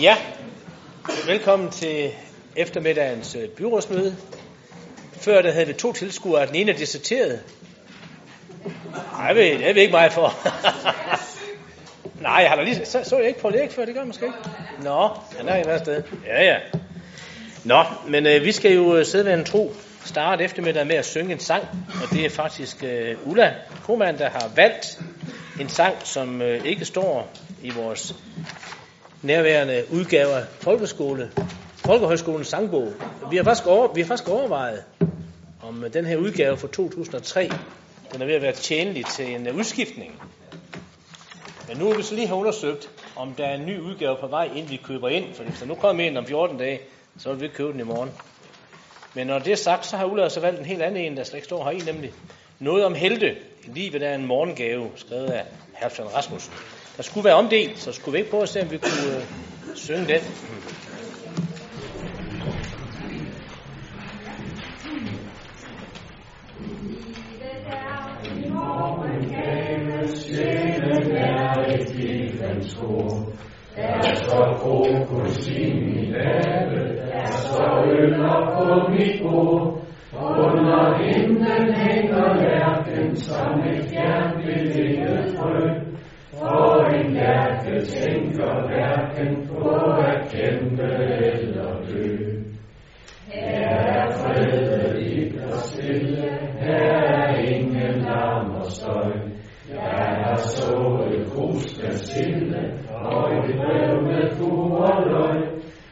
Ja, velkommen til eftermiddagens øh, byrådsmøde. Før der havde vi to tilskuere, den ene er deserteret. Nej, det er vi ikke meget for. Nej, jeg har da lige, så, så jeg ikke på læg før, det gør jeg måske ikke. Nå, han er i hvert sted. Ja, ja. Nå, men øh, vi skal jo øh, sidde ved en tro starte eftermiddag med at synge en sang, og det er faktisk øh, Ulla Koman, der har valgt en sang, som øh, ikke står i vores nærværende udgave af folkeskole, Folkehøjskolens sangbog. Vi har faktisk, over, vi har faktisk overvejet, om den her udgave fra 2003, den er ved at være tjenlig til en udskiftning. Men nu vil vi så lige have undersøgt, om der er en ny udgave på vej, inden vi køber ind. For hvis der nu kommer en om 14 dage, så vil vi købe den i morgen. Men når det er sagt, så har Ulla så valgt en helt anden en, der slet ikke står her i, nemlig noget om helte. Livet er en morgengave, skrevet af Herfland Rasmussen. Der skulle være omdelt, så skulle vi ikke prøve at se, om vi kunne øh, synge den. Der står fokus i min have, der står øl på mit bord. Under himlen hænger lærken som et fjernbevæget frø hjerte tænker hverken på at kæmpe eller dø. Her er fredeligt og stille, her er ingen larm og støj. Jeg har sået grus med sille, og et brev med fu og løg.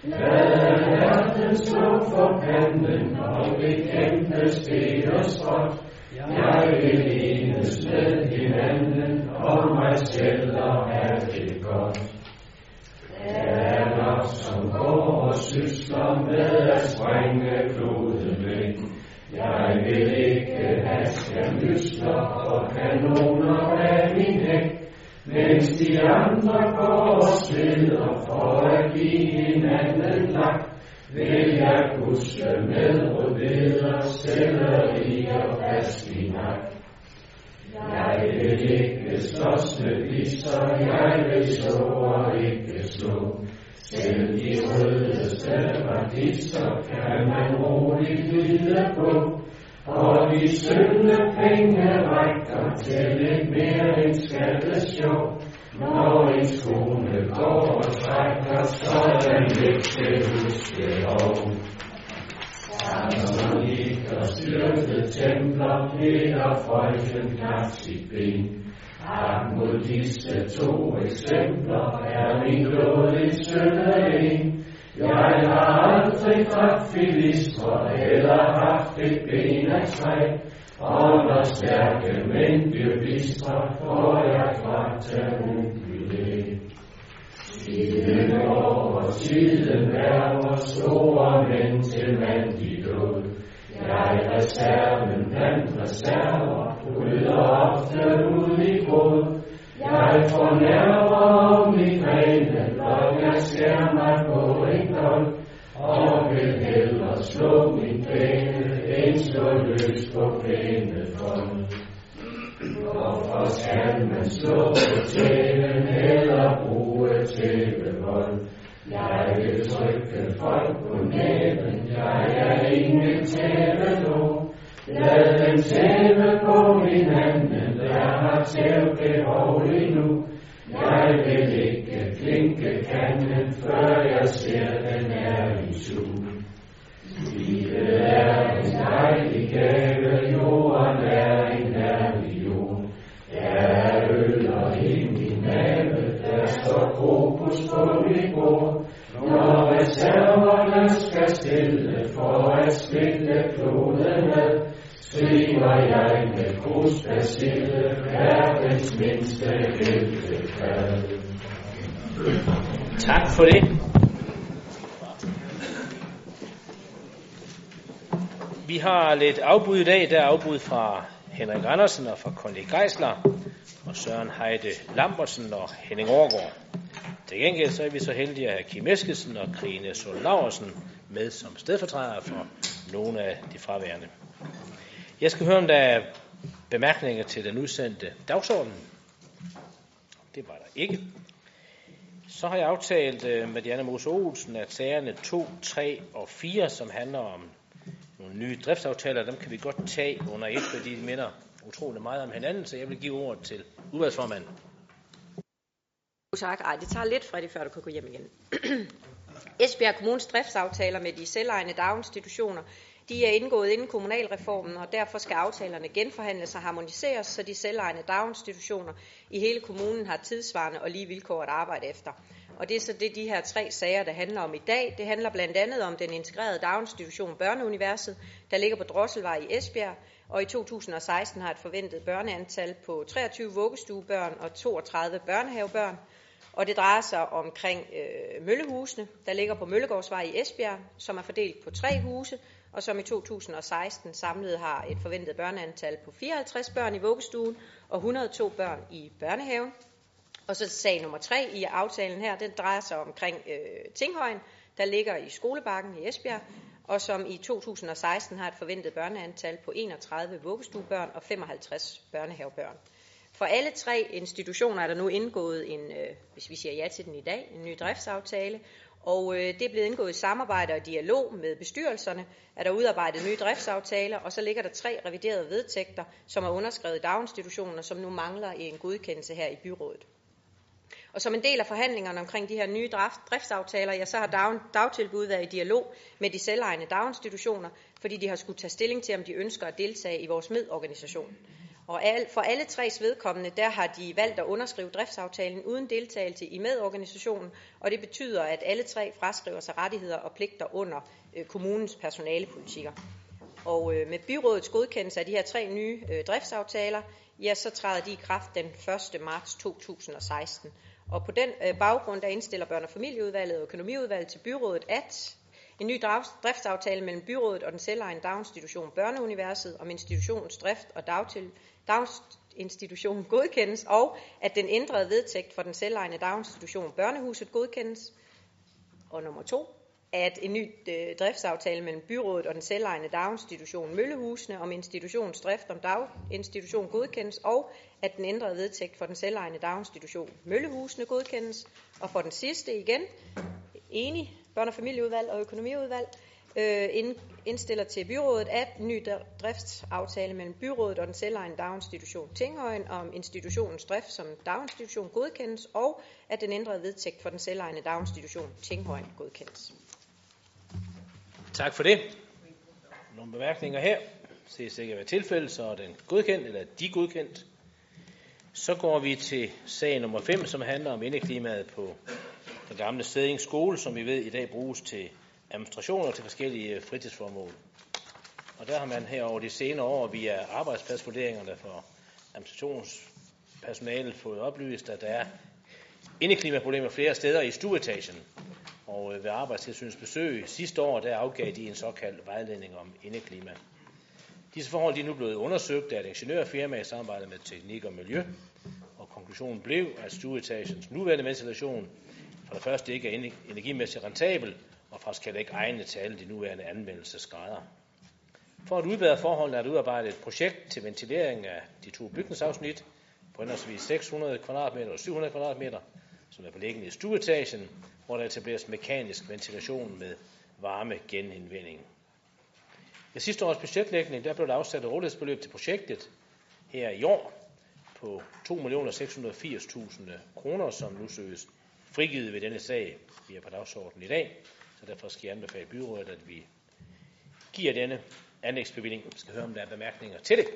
Lad hjertet slå for panden, og bekæmpe sted og spot. Jeg vil enes med hinanden, og mig selv og have det godt. Der er nok, som går og sysler med at sprænge kloden væk. Jeg vil ikke have skærmysler og kanoner af min hæk, mens de andre går og sveder for at give hinanden lak. Vil jeg kuske med rødbeder, i og fast i nak. Jeg vil ikke slås med bisser, jeg vil så og ikke slå. Selv de rødeste radiser kan man roligt lide på. Og de sønne penge rækker til lidt mere end skattesjov. Når en skole går og trækker, så er den lidt til huske og. Sammen ligger styrket templer, Peter Frøken knap sit ben. Frem mod disse to eksempler er min blodigt sønne en. Jeg har aldrig dræbt filistre eller haft et ben af træ. Og når stærke mænd bliver bistre, får jeg kraft til ubyde. Tiden over tiden er vores store mænd til mand i død. Jeg er reserven blandt reserver, ofte ud i grod. Jeg fornærmer om rene blok, jeg skærer mig på en kold, og vil hellere slå min pæne, end slå løs på pæne folk. Hvorfor skal man slå på tæven eller bruge tævevold? Jeg vil trykke folk på næven, jeg er ingen tæve. Lad dem tæve på hinanden, der har tævbehov lige nu. Jeg vil med krusbasille verdens mindste heltefad. Tak for det. Vi har lidt afbud i dag. Der er afbud fra Henrik Andersen og fra Conny Geisler og Søren Heide Lambertsen og Henning Overgaard. Til gengæld så er vi så heldige at have Kim Eskesen og Krine Solaversen med som stedfortrædere for nogle af de fraværende. Jeg skal høre, om der er bemærkninger til den udsendte dagsorden. Det var der ikke. Så har jeg aftalt øh, med Diana Mose Olsen, at sagerne 2, 3 og 4, som handler om nogle nye driftsaftaler, dem kan vi godt tage under et, fordi de minder utrolig meget om hinanden, så jeg vil give ordet til udvalgsformanden. Tak. Ej, det tager lidt, Freddy, før du kan gå hjem igen. Esbjerg Kommunes driftsaftaler med de selvejende daginstitutioner, de er indgået inden kommunalreformen, og derfor skal aftalerne genforhandles og harmoniseres, så de selvejende daginstitutioner i hele kommunen har tidsvarende og lige vilkår at arbejde efter. Og det er så det, de her tre sager, der handler om i dag. Det handler blandt andet om den integrerede daginstitution Børneuniverset, der ligger på Drosselvej i Esbjerg, og i 2016 har et forventet børneantal på 23 vuggestuebørn og 32 børnehavebørn. Og det drejer sig omkring øh, Møllehusene, der ligger på Møllegårdsvej i Esbjerg, som er fordelt på tre huse, og som i 2016 samlet har et forventet børneantal på 54 børn i vuggestuen og 102 børn i børnehaven. Og så sag nummer tre i aftalen her, den drejer sig omkring øh, Tinghøjen, der ligger i Skolebakken i Esbjerg, og som i 2016 har et forventet børneantal på 31 vuggestuebørn og 55 børnehavebørn. For alle tre institutioner er der nu indgået en, øh, hvis vi siger ja til den i dag, en ny driftsaftale, og øh, det er blevet indgået i samarbejde og dialog med bestyrelserne, er der udarbejdet nye driftsaftaler, og så ligger der tre reviderede vedtægter, som er underskrevet i daginstitutioner, som nu mangler i en godkendelse her i byrådet. Og som en del af forhandlingerne omkring de her nye driftsaftaler, ja, så har dag, dagtilbud været i dialog med de selvejende daginstitutioner, fordi de har skulle tage stilling til, om de ønsker at deltage i vores medorganisation. Og for alle tres vedkommende, der har de valgt at underskrive driftsaftalen uden deltagelse i medorganisationen, og det betyder, at alle tre fraskriver sig rettigheder og pligter under øh, kommunens personalepolitikker. Og øh, med byrådets godkendelse af de her tre nye øh, driftsaftaler, ja, så træder de i kraft den 1. marts 2016. Og på den øh, baggrund, der indstiller børne- og familieudvalget og økonomiudvalget til byrådet, at en ny driftsaftale mellem byrådet og den selvejende daginstitution Børneuniverset om institutionens drift og dagtil, daginstitution godkendes, og at den ændrede vedtægt for den selvejende daginstitution Børnehuset godkendes. Og nummer to, at en ny øh, driftsaftale mellem byrådet og den selvejende daginstitution Møllehusene om institutionens drift om daginstitution godkendes, og at den ændrede vedtægt for den selvejende daginstitution Møllehusene godkendes. Og for den sidste igen, enig børne- og familieudvalg og økonomiudvalg, øh, indstiller til byrådet, at ny driftsaftale mellem byrådet og den selvejende daginstitution Tinghøjen om institutionens drift som daginstitution godkendes, og at den ændrede vedtægt for den selvejende daginstitution Tinghøjen godkendes. Tak for det. Nogle bemærkninger her. Det er sikkert være tilfælde, så er den godkendt, eller de godkendt. Så går vi til sag nummer 5, som handler om indeklimaet på den gamle Steding skole, som vi ved i dag bruges til administrationer til forskellige øh, fritidsformål. Og der har man her over de senere år via arbejdspladsvurderingerne for administrationspersonalet fået oplyst, at der er indeklimaproblemer flere steder i stueetagen. Og øh, ved arbejdstilsynets besøg sidste år, der afgav de en såkaldt vejledning om indeklima. Disse forhold de er nu blevet undersøgt af et ingeniørfirma i samarbejde med Teknik og Miljø, og konklusionen blev, at stueetagens nuværende ventilation for det første ikke er energimæssigt rentabel, og faktisk heller ikke egnet til alle de nuværende anvendelsesgrader. For at udbedre forholdene er der udarbejdet et projekt til ventilering af de to bygningsafsnit på henholdsvis 600 kvadratmeter og 700 kvadratmeter, som er beliggende i stueetagen, hvor der etableres mekanisk ventilation med varme genindvinding. Ved sidste års budgetlægning der blev der afsat et rådighedsbeløb til projektet her i år på 2.680.000 kroner, som nu søges frigivet ved denne sag, vi er på dagsordenen i dag. Så derfor skal jeg anbefale byrådet, at vi giver denne anlægsbevilling. Vi skal høre, om der er bemærkninger til det.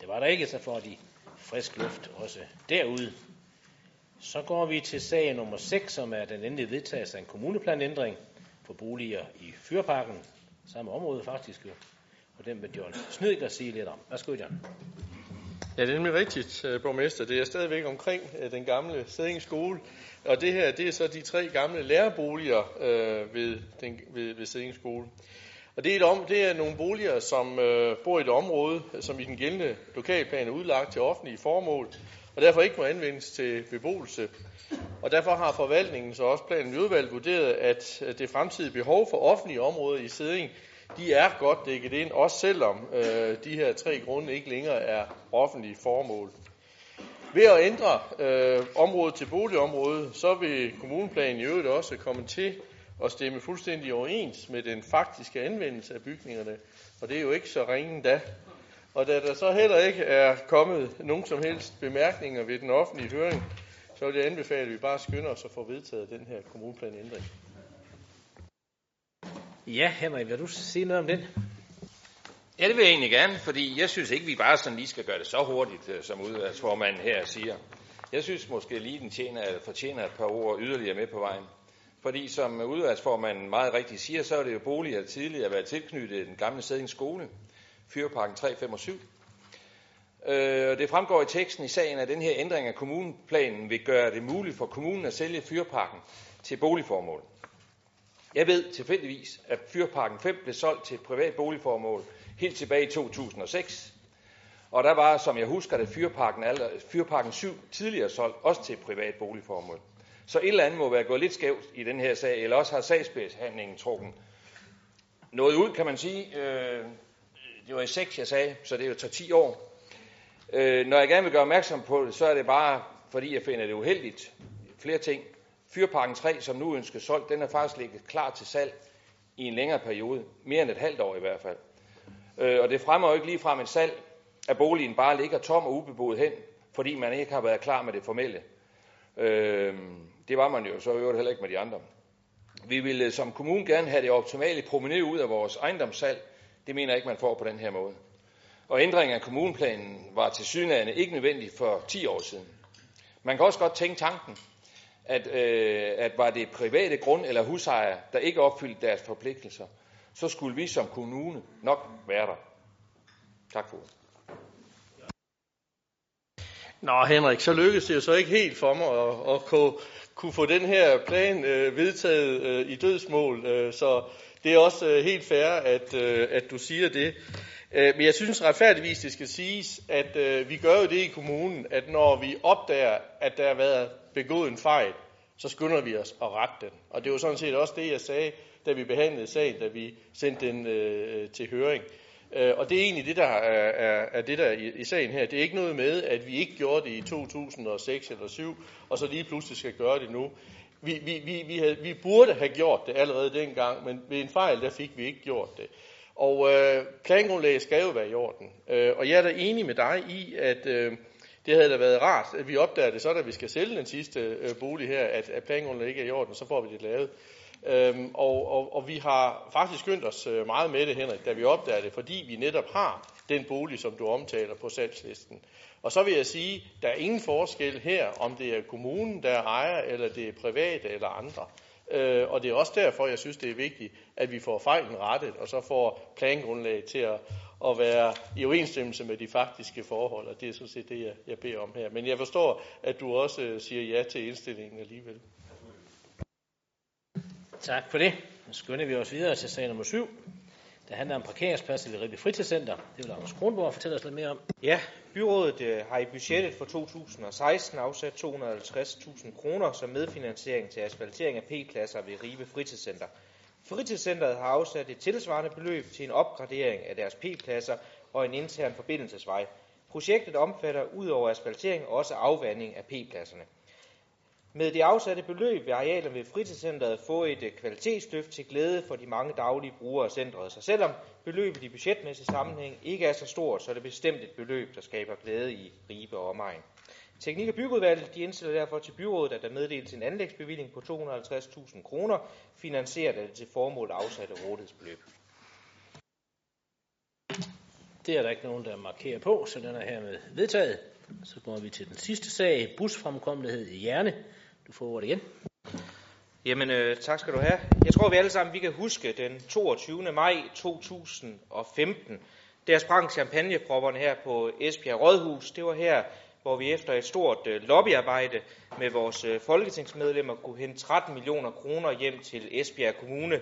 Det var der ikke, så får de frisk luft også derude. Så går vi til sag nummer 6, som er den endelige vedtagelse af en kommuneplanændring for boliger i Fyrparken. Samme område faktisk jo. Og den vil John Snedgaard sige lidt om. Værsgo, John. Ja, det er nemlig rigtigt, øh, borgmester. Det er stadigvæk omkring øh, den gamle Sæding skole. Og det her, det er så de tre gamle lærerboliger øh, ved, den, ved, ved Sæding skole. Og det er, et om, det er nogle boliger, som øh, bor i et område, som i den gældende lokalplan er udlagt til offentlige formål, og derfor ikke må anvendes til beboelse. Og derfor har forvaltningen så også planen i udvalget vurderet, at det fremtidige behov for offentlige områder i Sæding de er godt dækket ind, også selvom øh, de her tre grunde ikke længere er offentlige formål. Ved at ændre øh, området til boligområde, så vil kommuneplanen i øvrigt også komme til at stemme fuldstændig overens med den faktiske anvendelse af bygningerne. Og det er jo ikke så ringen da. Og da der så heller ikke er kommet nogen som helst bemærkninger ved den offentlige høring, så vil jeg anbefale, at vi bare skynder os at få vedtaget den her kommuneplanændring. Ja, Henrik, vil du sige noget om den? Ja, det vil jeg egentlig gerne, fordi jeg synes ikke, vi bare sådan lige skal gøre det så hurtigt, øh, som udvalgsformanden her siger. Jeg synes måske lige, den tjener, fortjener et par ord yderligere med på vejen. Fordi som udvalgsformanden meget rigtigt siger, så er det jo boliger, der tidligere været tilknyttet den gamle Sædings skole, Fyrparken 357. Øh, det fremgår i teksten i sagen, at den her ændring af kommuneplanen vil gøre det muligt for kommunen at sælge Fyrparken til boligformål. Jeg ved tilfældigvis, at Fyrparken 5 blev solgt til et privat boligformål helt tilbage i 2006. Og der var, som jeg husker det, Fyrparken, Fyrparken 7 tidligere solgt, også til et privat boligformål. Så et eller andet må være gået lidt skævt i den her sag, eller også har sagsbehandlingen trukken noget ud, kan man sige. Øh, det var i 6, jeg sagde, så det er jo tager 10 år. Øh, når jeg gerne vil gøre opmærksom på det, så er det bare, fordi jeg finder det uheldigt. Flere ting. Fyrparken 3, som nu ønskes solgt, den er faktisk ligget klar til salg i en længere periode. Mere end et halvt år i hvert fald. Øh, og det fremmer jo ikke ligefrem et salg, at boligen bare ligger tom og ubeboet hen, fordi man ikke har været klar med det formelle. Øh, det var man jo så øvrigt heller ikke med de andre. Vi ville øh, som kommune gerne have det optimale promenade ud af vores ejendomssalg. Det mener jeg ikke, man får på den her måde. Og ændringen af kommuneplanen var til synligheden ikke nødvendig for 10 år siden. Man kan også godt tænke tanken, at, øh, at var det private grund- eller husejere, der ikke opfyldte deres forpligtelser, så skulle vi som kommune nok være der. Tak for Nå Henrik, så lykkedes det jo så ikke helt for mig at, at kunne, kunne få den her plan øh, vedtaget øh, i dødsmål, øh, så det er også øh, helt fair, at, øh, at du siger det. Øh, men jeg synes retfærdigvis, det skal siges, at øh, vi gør jo det i kommunen, at når vi opdager, at der har været begået en fejl, så skynder vi os at rette den. Og det var sådan set også det, jeg sagde, da vi behandlede sagen, da vi sendte den øh, til høring. Øh, og det er egentlig det, der er, er, er det der i, i sagen her. Det er ikke noget med, at vi ikke gjorde det i 2006 eller 7, og så lige pludselig skal gøre det nu. Vi, vi, vi, vi, havde, vi burde have gjort det allerede dengang, men ved en fejl, der fik vi ikke gjort det. Og øh, plangrundlaget skal jo være i orden. Øh, og jeg er da enig med dig i, at øh, det havde da været rart, at vi opdager det så, da vi skal sælge den sidste øh, bolig her, at, at plangrundlaget ikke er i orden, så får vi det lavet. Øhm, og, og, og vi har faktisk skyndt os øh, meget med det, Henrik, da vi opdager det, fordi vi netop har den bolig, som du omtaler på salgslisten. Og så vil jeg sige, der er ingen forskel her, om det er kommunen, der ejer, eller det er private eller andre. Øh, og det er også derfor, jeg synes, det er vigtigt, at vi får fejlen rettet, og så får plangrundlaget til at, at være i overensstemmelse med de faktiske forhold, og det er sådan set det, jeg, jeg beder om her. Men jeg forstår, at du også øh, siger ja til indstillingen alligevel. Tak for det. Nu skynder vi os videre til sag nummer 7. Det handler om parkeringspladser ved Ribe Fritidscenter. Det vil Anders Kronborg fortælle os lidt mere om. Ja, byrådet øh, har i budgettet for 2016 afsat 250.000 kroner som medfinansiering til asfaltering af P-pladser ved Ribe Fritidscenter. Fritidscenteret har afsat et tilsvarende beløb til en opgradering af deres P-pladser og en intern forbindelsesvej. Projektet omfatter ud over asfaltering også afvanding af P-pladserne. Med det afsatte beløb vil arealerne ved fritidscenteret få et øh, kvalitetsløft til glæde for de mange daglige brugere af centret. Så selvom beløbet i budgetmæssig sammenhæng ikke er så stort, så er det bestemt et beløb, der skaber glæde i Ribe og omegn. Teknik- og byggeudvalget de indstiller derfor til byrådet, at der meddeles en anlægsbevilling på 250.000 kroner, finansieret af det til formål afsatte rådighedsbeløb. Det er der ikke nogen, der markerer på, så den er hermed vedtaget. Så går vi til den sidste sag, busfremkommelighed i Hjerne. Du får ordet igen. Jamen, øh, tak skal du have. Jeg tror, vi alle sammen vi kan huske den 22. maj 2015. Der sprang champagnepropperne her på Esbjerg Rådhus. Det var her, hvor vi efter et stort øh, lobbyarbejde med vores øh, folketingsmedlemmer kunne hente 13 millioner kroner hjem til Esbjerg Kommune.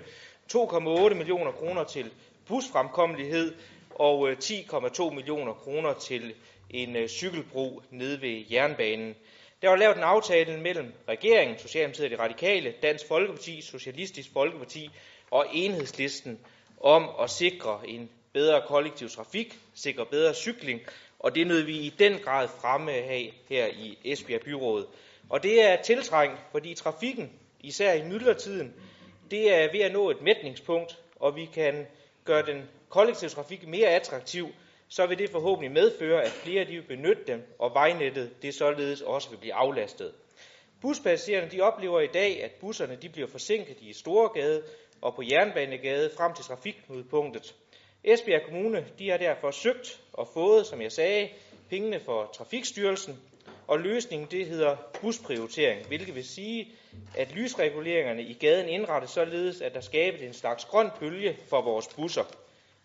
2,8 millioner kroner til busfremkommelighed og øh, 10,2 millioner kroner til en cykelbro nede ved jernbanen. Der var lavet en aftale mellem regeringen, Socialdemokratiet og de Radikale, Dansk Folkeparti, Socialistisk Folkeparti og Enhedslisten om at sikre en bedre kollektiv trafik, sikre bedre cykling og det nød vi i den grad fremme af her i Esbjerg Byråd. Og det er tiltrængt, fordi trafikken, især i myldretiden, det er ved at nå et mætningspunkt, og vi kan gøre den kollektive trafik mere attraktiv, så vil det forhåbentlig medføre, at flere de vil benytte dem, og vejnettet det således også vil blive aflastet. Buspassagererne de oplever i dag, at busserne de bliver forsinket i Storegade og på Jernbanegade frem til trafikknudepunktet. Esbjerg Kommune de har derfor søgt og fået, som jeg sagde, pengene for Trafikstyrelsen, og løsningen det hedder busprioritering, hvilket vil sige, at lysreguleringerne i gaden indrettes således, at der skabes en slags grøn bølge for vores busser.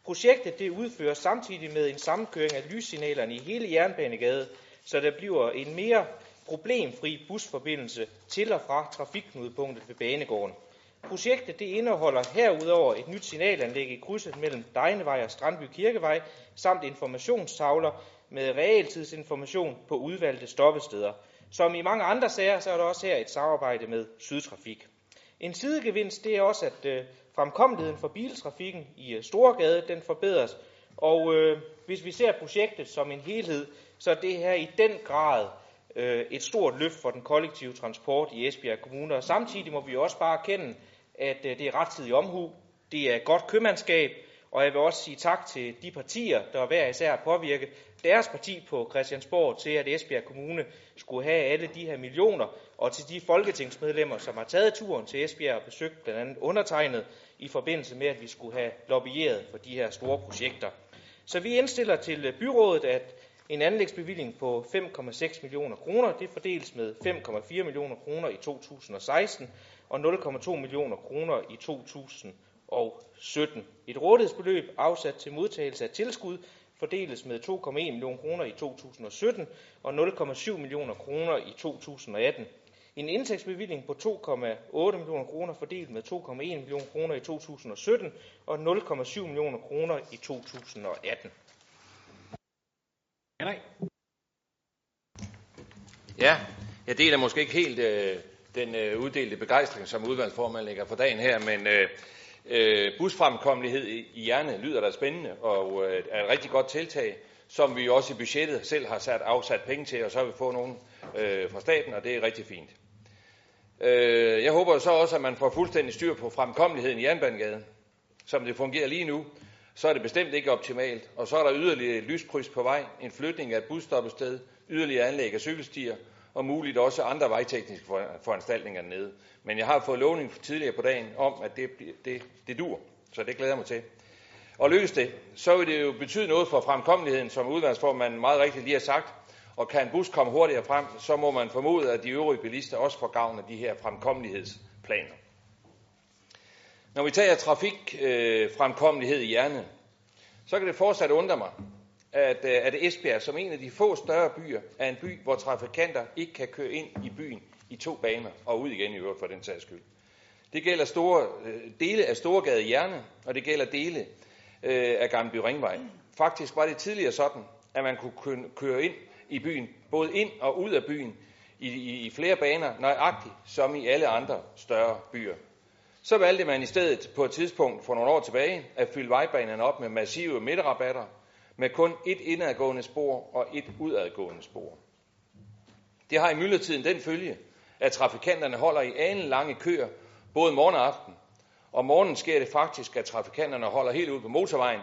Projektet det udføres samtidig med en sammenkøring af lyssignalerne i hele Jernbanegade, så der bliver en mere problemfri busforbindelse til og fra trafikknudepunktet ved Banegården. Projektet det indeholder herudover et nyt signalanlæg i krydset mellem Dejnevej og Strandby Kirkevej, samt informationstavler med realtidsinformation på udvalgte stoppesteder. Som i mange andre sager, så er der også her et samarbejde med Sydtrafik. En sidegevinst det er også, at øh, fremkommeligheden for biltrafikken i øh, Storgade den forbedres. Og øh, hvis vi ser projektet som en helhed, så er det her i den grad øh, et stort løft for den kollektive transport i Esbjerg Kommune. Og samtidig må vi også bare erkende, at øh, det er rettidig omhu, det er godt købmandskab, og jeg vil også sige tak til de partier, der hver især har påvirket deres parti på Christiansborg til, at Esbjerg Kommune skulle have alle de her millioner, og til de folketingsmedlemmer, som har taget turen til Esbjerg og besøgt blandt andet undertegnet i forbindelse med, at vi skulle have lobbyeret for de her store projekter. Så vi indstiller til byrådet, at en anlægsbevilling på 5,6 millioner kroner, det fordeles med 5,4 millioner kroner i 2016 og 0,2 millioner kroner i 2017. Et rådighedsbeløb afsat til modtagelse af tilskud fordeles med 2,1 millioner kroner i 2017 og 0,7 millioner kroner i 2018. En indtægtsbevilling på 2,8 millioner kroner fordelt med 2,1 millioner kroner i 2017 og 0,7 millioner kroner i 2018. Henrik? Ja, jeg deler måske ikke helt øh, den øh, uddelte begejstring, som udvalgsformand lægger for dagen her, men øh, øh, busfremkommelighed i, i hjerne lyder da spændende og øh, er et rigtig godt tiltag, som vi også i budgettet selv har sat afsat penge til, og så har vi fået nogen øh, fra staten, og det er rigtig fint. Øh, jeg håber så også, at man får fuldstændig styr på fremkommeligheden i Jernbanegade, Som det fungerer lige nu, så er det bestemt ikke optimalt. Og så er der yderligere lyskryds på vej, en flytning af et busstoppested, yderligere anlæg af cykelstier, og muligt også andre vejtekniske foranstaltninger nede. Men jeg har fået lovning tidligere på dagen om, at det, det, det dur, så det glæder jeg mig til. Og lykkes det, så vil det jo betyde noget for fremkommeligheden, som udvalgsformanden meget rigtigt lige har sagt. Og kan en bus komme hurtigere frem, så må man formode, at de øvrige bilister også får gavn af de her fremkommelighedsplaner. Når vi tager trafik øh, fremkommelighed i hjernen, så kan det fortsat undre mig, at, øh, at Esbjerg som en af de få større byer er en by, hvor trafikanter ikke kan køre ind i byen i to baner og ud igen i øvrigt for den sags skyld. Det gælder store, øh, dele af Storgade Hjerne, og det gælder dele øh, af Gammelby Ringvej. Faktisk var det tidligere sådan, at man kunne køre ind i byen, både ind og ud af byen, i, i, i flere baner, nøjagtigt som i alle andre større byer. Så valgte man i stedet på et tidspunkt for nogle år tilbage at fylde vejbanerne op med massive midterrabatter, med kun et indadgående spor og et udadgående spor. Det har i myldretiden den følge, at trafikanterne holder i ane lange køer, både morgen og aften. Om morgenen sker det faktisk, at trafikanterne holder helt ud på motorvejen,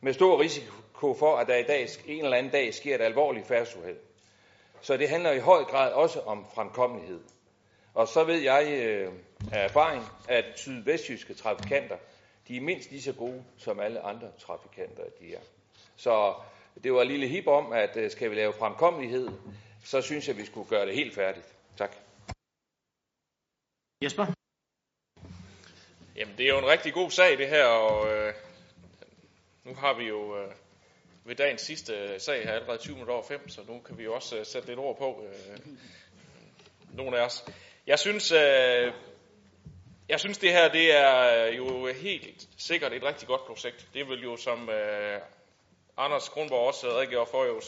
med stor risiko for, at der i dag, en eller anden dag sker et alvorligt færdsuheld. Så det handler i høj grad også om fremkommelighed. Og så ved jeg øh, af erfaring, at sydvestjyske trafikanter, de er mindst lige så gode som alle andre trafikanter, de er. Så det var et lille hip om, at øh, skal vi lave fremkommelighed, så synes jeg, vi skulle gøre det helt færdigt. Tak. Jesper? Jamen, det er jo en rigtig god sag, det her, og øh, nu har vi jo øh, ved dagens sidste sag her allerede 20 minutter over 5, så nu kan vi jo også øh, sætte lidt ord på, øh, nogle af os. Jeg synes, øh, jeg synes det her det er øh, jo helt sikkert et rigtig godt projekt. Det vil jo, som øh, Anders Kronborg også redegjorde for, jo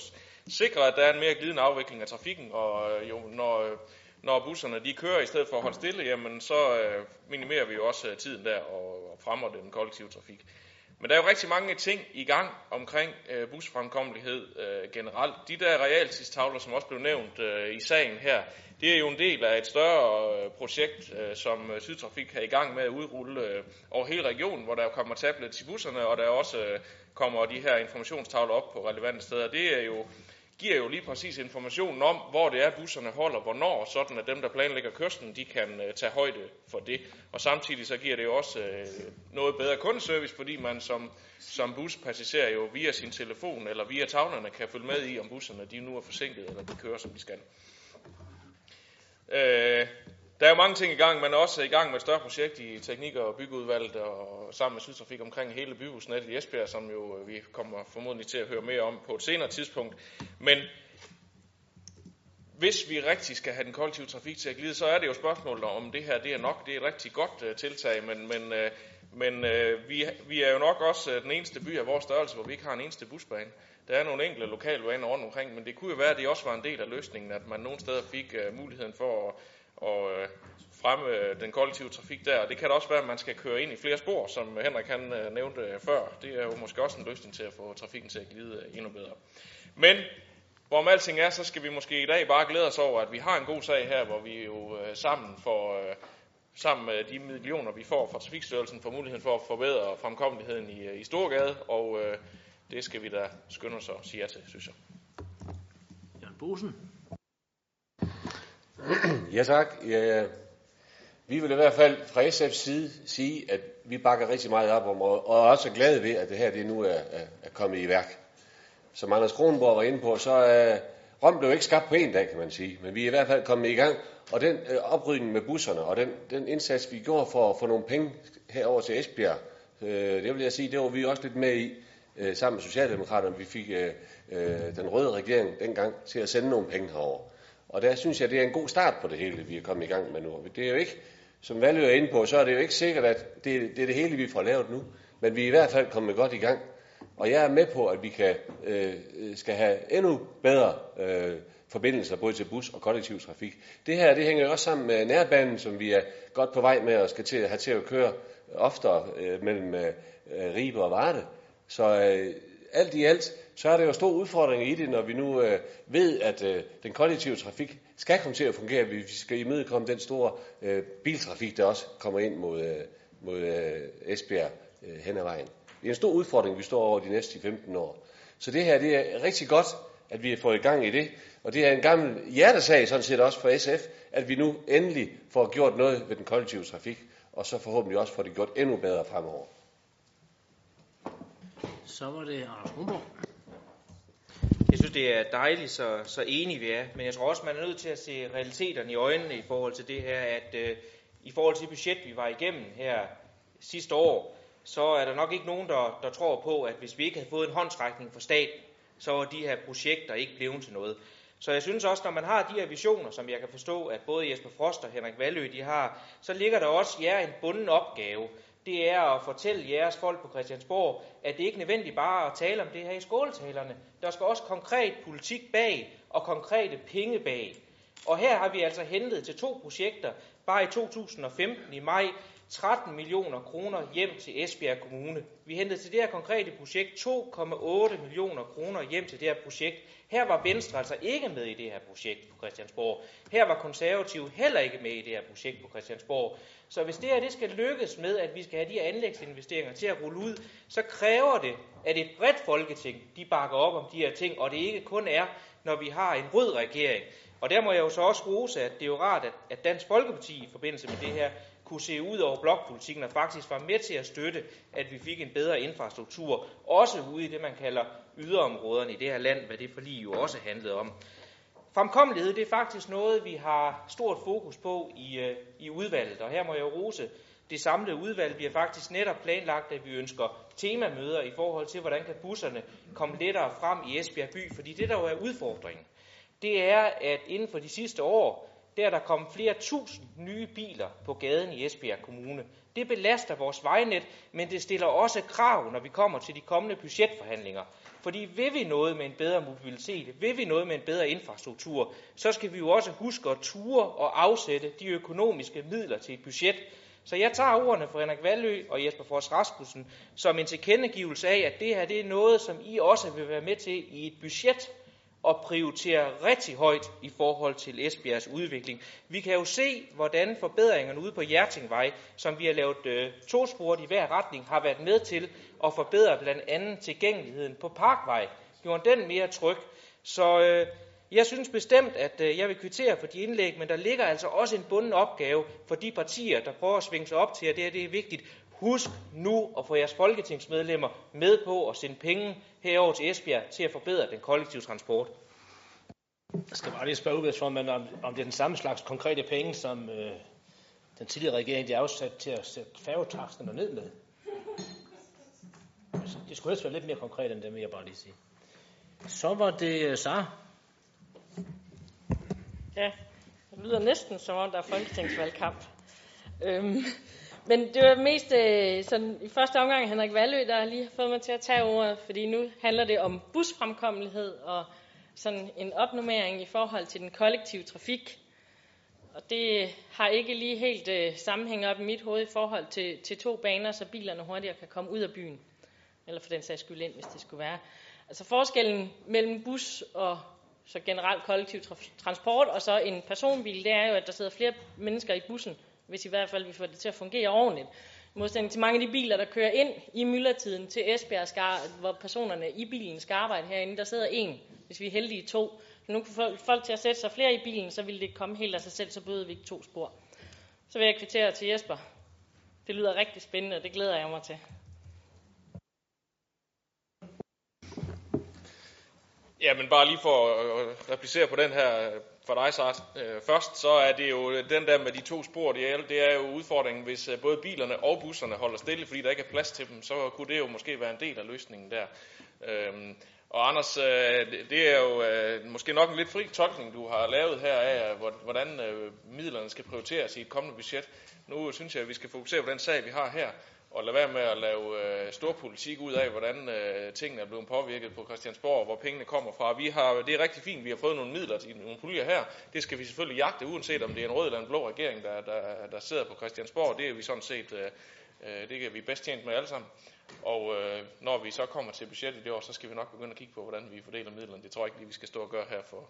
sikre, at der er en mere glidende afvikling af trafikken, og øh, jo, når, øh, når busserne de kører i stedet for at holde stille, jamen så øh, minimerer vi jo også øh, tiden der og, og fremmer den kollektive trafik. Men der er jo rigtig mange ting i gang omkring øh, busfremkommelighed øh, generelt. De der realtidstavler, som også blev nævnt øh, i sagen her, det er jo en del af et større øh, projekt, øh, som øh, Sydtrafik er i gang med at udrulle øh, over hele regionen, hvor der kommer tablets i busserne, og der også øh, kommer de her informationstavler op på relevante steder. Det er jo giver jo lige præcis informationen om, hvor det er, busserne holder, hvornår, sådan at dem, der planlægger kørslen, de kan øh, tage højde for det. Og samtidig så giver det jo også øh, noget bedre kundeservice, fordi man som, som buspassager jo via sin telefon eller via tavlerne kan følge med i, om busserne de nu er forsinket, eller de kører, som de skal. Øh, der er jo mange ting i gang, men også i gang med et større projekt i teknik- og byggeudvalget og sammen med Sydtrafik omkring hele bybusnettet i Esbjerg, som jo øh, vi kommer formodentlig til at høre mere om på et senere tidspunkt. Men hvis vi rigtig skal have den kollektive trafik til at glide, så er det jo spørgsmålet om det her det er nok. Det er et rigtig godt uh, tiltag, men, men, uh, men uh, vi, vi er jo nok også uh, den eneste by af vores størrelse, hvor vi ikke har en eneste busbane. Der er nogle enkelte lokalbaner rundt omkring, men det kunne jo være, at det også var en del af løsningen, at man nogle steder fik uh, muligheden for at og øh, fremme øh, den kollektive trafik der. Det kan da også være, at man skal køre ind i flere spor, som Henrik han øh, nævnte øh, før. Det er jo måske også en løsning til at få trafikken til at glide øh, endnu bedre. Men hvorom alting er, så skal vi måske i dag bare glæde os over, at vi har en god sag her, hvor vi jo øh, sammen får... Øh, sammen med de millioner, vi får fra Trafikstyrelsen, får muligheden for at forbedre fremkommeligheden i, øh, i Storgade, og øh, det skal vi da skynde os at sige ja til, synes jeg. Jørgen Bosen. Ja tak. Ja, vi vil i hvert fald fra SF's side sige, at vi bakker rigtig meget op om, og er også glade ved, at det her det nu er, er, er kommet i værk. Som Anders Kronborg var inde på, så er Rom blev ikke skabt på en dag, kan man sige, men vi er i hvert fald kommet i gang. Og den øh, oprydning med busserne, og den, den indsats, vi gjorde for at få nogle penge herover til Esbjerg, øh, det vil jeg sige, det var vi også lidt med i, øh, sammen med Socialdemokraterne. Vi fik øh, øh, den røde regering dengang til at sende nogle penge herover. Og der synes jeg, det er en god start på det hele, vi er kommet i gang med nu. Det er jo ikke, som Valø er inde på, så er det jo ikke sikkert, at det, det er det hele, vi får lavet nu. Men vi er i hvert fald kommet godt i gang. Og jeg er med på, at vi kan, øh, øh, skal have endnu bedre øh, forbindelser, både til bus og kollektiv trafik. Det her, det hænger jo også sammen med nærbanen, som vi er godt på vej med og skal til at have til at køre oftere øh, mellem øh, Ribe og Varde. Så øh, alt i alt, så er der jo stor udfordring i det, når vi nu øh, ved, at øh, den kollektive trafik skal komme til at fungere. Vi skal imødekomme den store øh, biltrafik, der også kommer ind mod, øh, mod øh, Esbjerg øh, hen ad vejen. Det er en stor udfordring, vi står over de næste 15 år. Så det her, det er rigtig godt, at vi har fået i gang i det. Og det er en gammel hjertesag sådan set også for SF, at vi nu endelig får gjort noget ved den kollektive trafik, og så forhåbentlig også får det gjort endnu bedre fremover. Så var det Anders Humborg. Jeg synes, det er dejligt, så, så enige vi er. Men jeg tror også, man er nødt til at se realiteterne i øjnene i forhold til det her, at øh, i forhold til budget, vi var igennem her sidste år, så er der nok ikke nogen, der, der tror på, at hvis vi ikke havde fået en håndtrækning fra staten, så var de her projekter ikke blevet til noget. Så jeg synes også, når man har de her visioner, som jeg kan forstå, at både Jesper Frost og Henrik Valø de har, så ligger der også jer en bunden opgave det er at fortælle jeres folk på Christiansborg, at det ikke er nødvendigt bare at tale om det her i skoletalerne. Der skal også konkret politik bag og konkrete penge bag. Og her har vi altså hentet til to projekter, bare i 2015 i maj, 13 millioner kroner hjem til Esbjerg Kommune. Vi hentede til det her konkrete projekt 2,8 millioner kroner hjem til det her projekt. Her var Venstre altså ikke med i det her projekt på Christiansborg. Her var konservative heller ikke med i det her projekt på Christiansborg. Så hvis det her det skal lykkes med, at vi skal have de her anlægsinvesteringer til at rulle ud, så kræver det, at et bredt folketing de bakker op om de her ting, og det ikke kun er, når vi har en rød regering. Og der må jeg jo så også rose, at det er jo rart, at, at Dansk Folkeparti i forbindelse med det her kunne se ud over blokpolitikken og faktisk var med til at støtte, at vi fik en bedre infrastruktur, også ude i det, man kalder yderområderne i det her land, hvad det forlig jo også handlede om. Fremkommelighed, det er faktisk noget, vi har stort fokus på i, øh, i udvalget, og her må jeg rose det samlede udvalg. Vi har faktisk netop planlagt, at vi ønsker temamøder i forhold til, hvordan kan busserne komme lettere frem i Esbjerg by, fordi det der jo er udfordringen, det er, at inden for de sidste år, der er der kommet flere tusind nye biler på gaden i Esbjerg Kommune. Det belaster vores vejnet, men det stiller også krav, når vi kommer til de kommende budgetforhandlinger. Fordi vil vi noget med en bedre mobilitet, vil vi noget med en bedre infrastruktur, så skal vi jo også huske at ture og afsætte de økonomiske midler til et budget. Så jeg tager ordene fra Henrik Valø og Jesper Fors Rasmussen som en tilkendegivelse af, at det her det er noget, som I også vil være med til i et budget og prioriterer rigtig højt i forhold til Esbjergs udvikling. Vi kan jo se, hvordan forbedringerne ude på Hjertingvej, som vi har lavet øh, tosport i hver retning, har været med til at forbedre blandt andet tilgængeligheden på Parkvej. Gjorde den mere tryg. Så øh, jeg synes bestemt, at øh, jeg vil kvittere for de indlæg, men der ligger altså også en bunden opgave for de partier, der prøver at svinge sig op til, at det, her, det er vigtigt. Husk nu at få jeres folketingsmedlemmer med på at sende penge herover til Esbjerg til at forbedre den kollektive transport. Jeg skal bare lige spørge udvalgsformanden, om, om det er den samme slags konkrete penge, som øh, den tidligere regering de afsat til at sætte færgetaksterne ned med. Altså, det skulle helst være lidt mere konkret end det, vil jeg bare lige sige. Så var det uh, Sara. Ja, det lyder næsten som om, der er folketingsvalgkamp. Øhm, men det var mest øh, sådan, i første omgang Henrik Valø, der lige har fået mig til at tage ordet, fordi nu handler det om busfremkommelighed og sådan en opnummering i forhold til den kollektive trafik. Og det har ikke lige helt øh, sammenhæng op i mit hoved i forhold til, til to baner, så bilerne hurtigere kan komme ud af byen. Eller for den sags skyld ind, hvis det skulle være. Altså forskellen mellem bus og så generelt kollektiv transport, og så en personbil, det er jo, at der sidder flere mennesker i bussen, hvis i hvert fald vi får det til at fungere ordentligt. I modsætning til mange af de biler, der kører ind i myldretiden til Esbjerg, skal, hvor personerne i bilen skal arbejde herinde, der sidder en, hvis vi er heldige to. Så nu kan folk til at sætte sig flere i bilen, så vil det komme helt af sig selv, så bøder vi ikke to spor. Så vil jeg kvittere til Jesper. Det lyder rigtig spændende, og det glæder jeg mig til. Ja, men bare lige for at replicere på den her for dig, Sart. Øh, først så er det jo øh, den der med de to spor, det er, det er jo udfordringen, hvis øh, både bilerne og busserne holder stille, fordi der ikke er plads til dem, så kunne det jo måske være en del af løsningen der. Øhm, og Anders, øh, det er jo øh, måske nok en lidt fri tolkning, du har lavet her af, hvordan midlerne skal prioriteres i et kommende budget. Nu synes jeg, at vi skal fokusere på den sag, vi har her og lade være med at lave øh, stor politik ud af, hvordan øh, tingene er blevet påvirket på Christiansborg, hvor pengene kommer fra. Vi har, det er rigtig fint, vi har fået nogle midler til nogle puljer her. Det skal vi selvfølgelig jagte, uanset om det er en rød eller en blå regering, der, der, der sidder på Christiansborg. Det er vi sådan set, øh, øh det kan vi bedst tjent med alle sammen. Og øh, når vi så kommer til budgettet i det år, så skal vi nok begynde at kigge på, hvordan vi fordeler midlerne. Det tror jeg ikke lige, vi skal stå og gøre her for,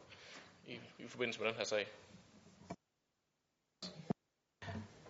i, i forbindelse med den her sag.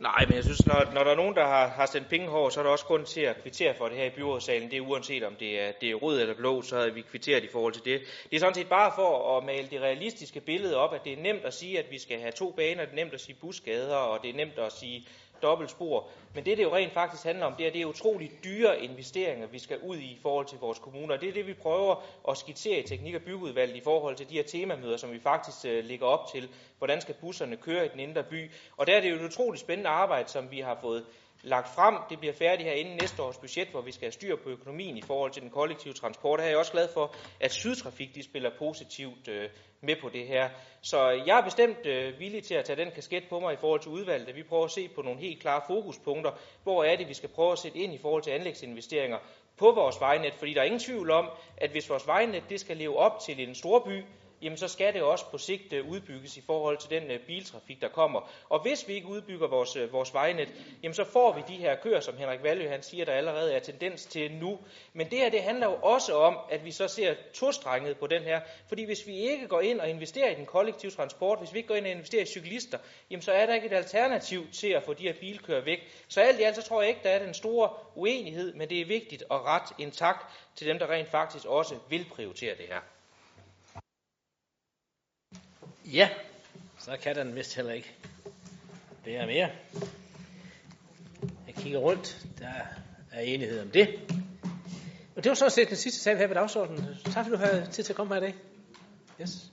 Nej, men jeg synes, når, når der er nogen, der har, har sendt penge over, så er der også grund til at kvittere for det her i byrådssalen. Det er uanset om det er, det er rød eller blå, så havde vi kvitteret i forhold til det. Det er sådan set bare for at male det realistiske billede op, at det er nemt at sige, at vi skal have to baner, det er nemt at sige busgader, og det er nemt at sige dobbeltspor. Men det, det jo rent faktisk handler om, det er, det er utroligt dyre investeringer, vi skal ud i i forhold til vores kommuner. Det er det, vi prøver at skitsere i teknik- og byggeudvalget i forhold til de her temamøder, som vi faktisk øh, uh, ligger op til. Hvordan skal busserne køre i den indre by? Og der er det jo et utroligt spændende arbejde, som vi har fået lagt frem. Det bliver færdigt her inden næste års budget, hvor vi skal have styr på økonomien i forhold til den kollektive transport. Her er jeg også glad for, at Sydtrafik de spiller positivt øh, med på det her. Så jeg er bestemt øh, villig til at tage den kasket på mig i forhold til udvalget. Vi prøver at se på nogle helt klare fokuspunkter. Hvor er det, vi skal prøve at sætte ind i forhold til anlægsinvesteringer på vores vejnet? Fordi der er ingen tvivl om, at hvis vores vejnet det skal leve op til en stor by, jamen så skal det også på sigt øh, udbygges i forhold til den øh, biltrafik, der kommer. Og hvis vi ikke udbygger vores, øh, vores vejnet, jamen så får vi de her køer, som Henrik Valø han siger, der allerede er tendens til nu. Men det her, det handler jo også om, at vi så ser tostrenget på den her. Fordi hvis vi ikke går ind og investerer i den kollektive transport, hvis vi ikke går ind og investerer i cyklister, jamen så er der ikke et alternativ til at få de her bilkøer væk. Så alt i alt, så tror jeg ikke, der er den store uenighed, men det er vigtigt at ret en tak til dem, der rent faktisk også vil prioritere det her. Ja, så kan den vist heller ikke være mere. Jeg kigger rundt, der er enighed om det. Og det var sådan set den sidste sag, vi havde på dagsordenen. Tak fordi du havde tid til at komme her i dag. Yes.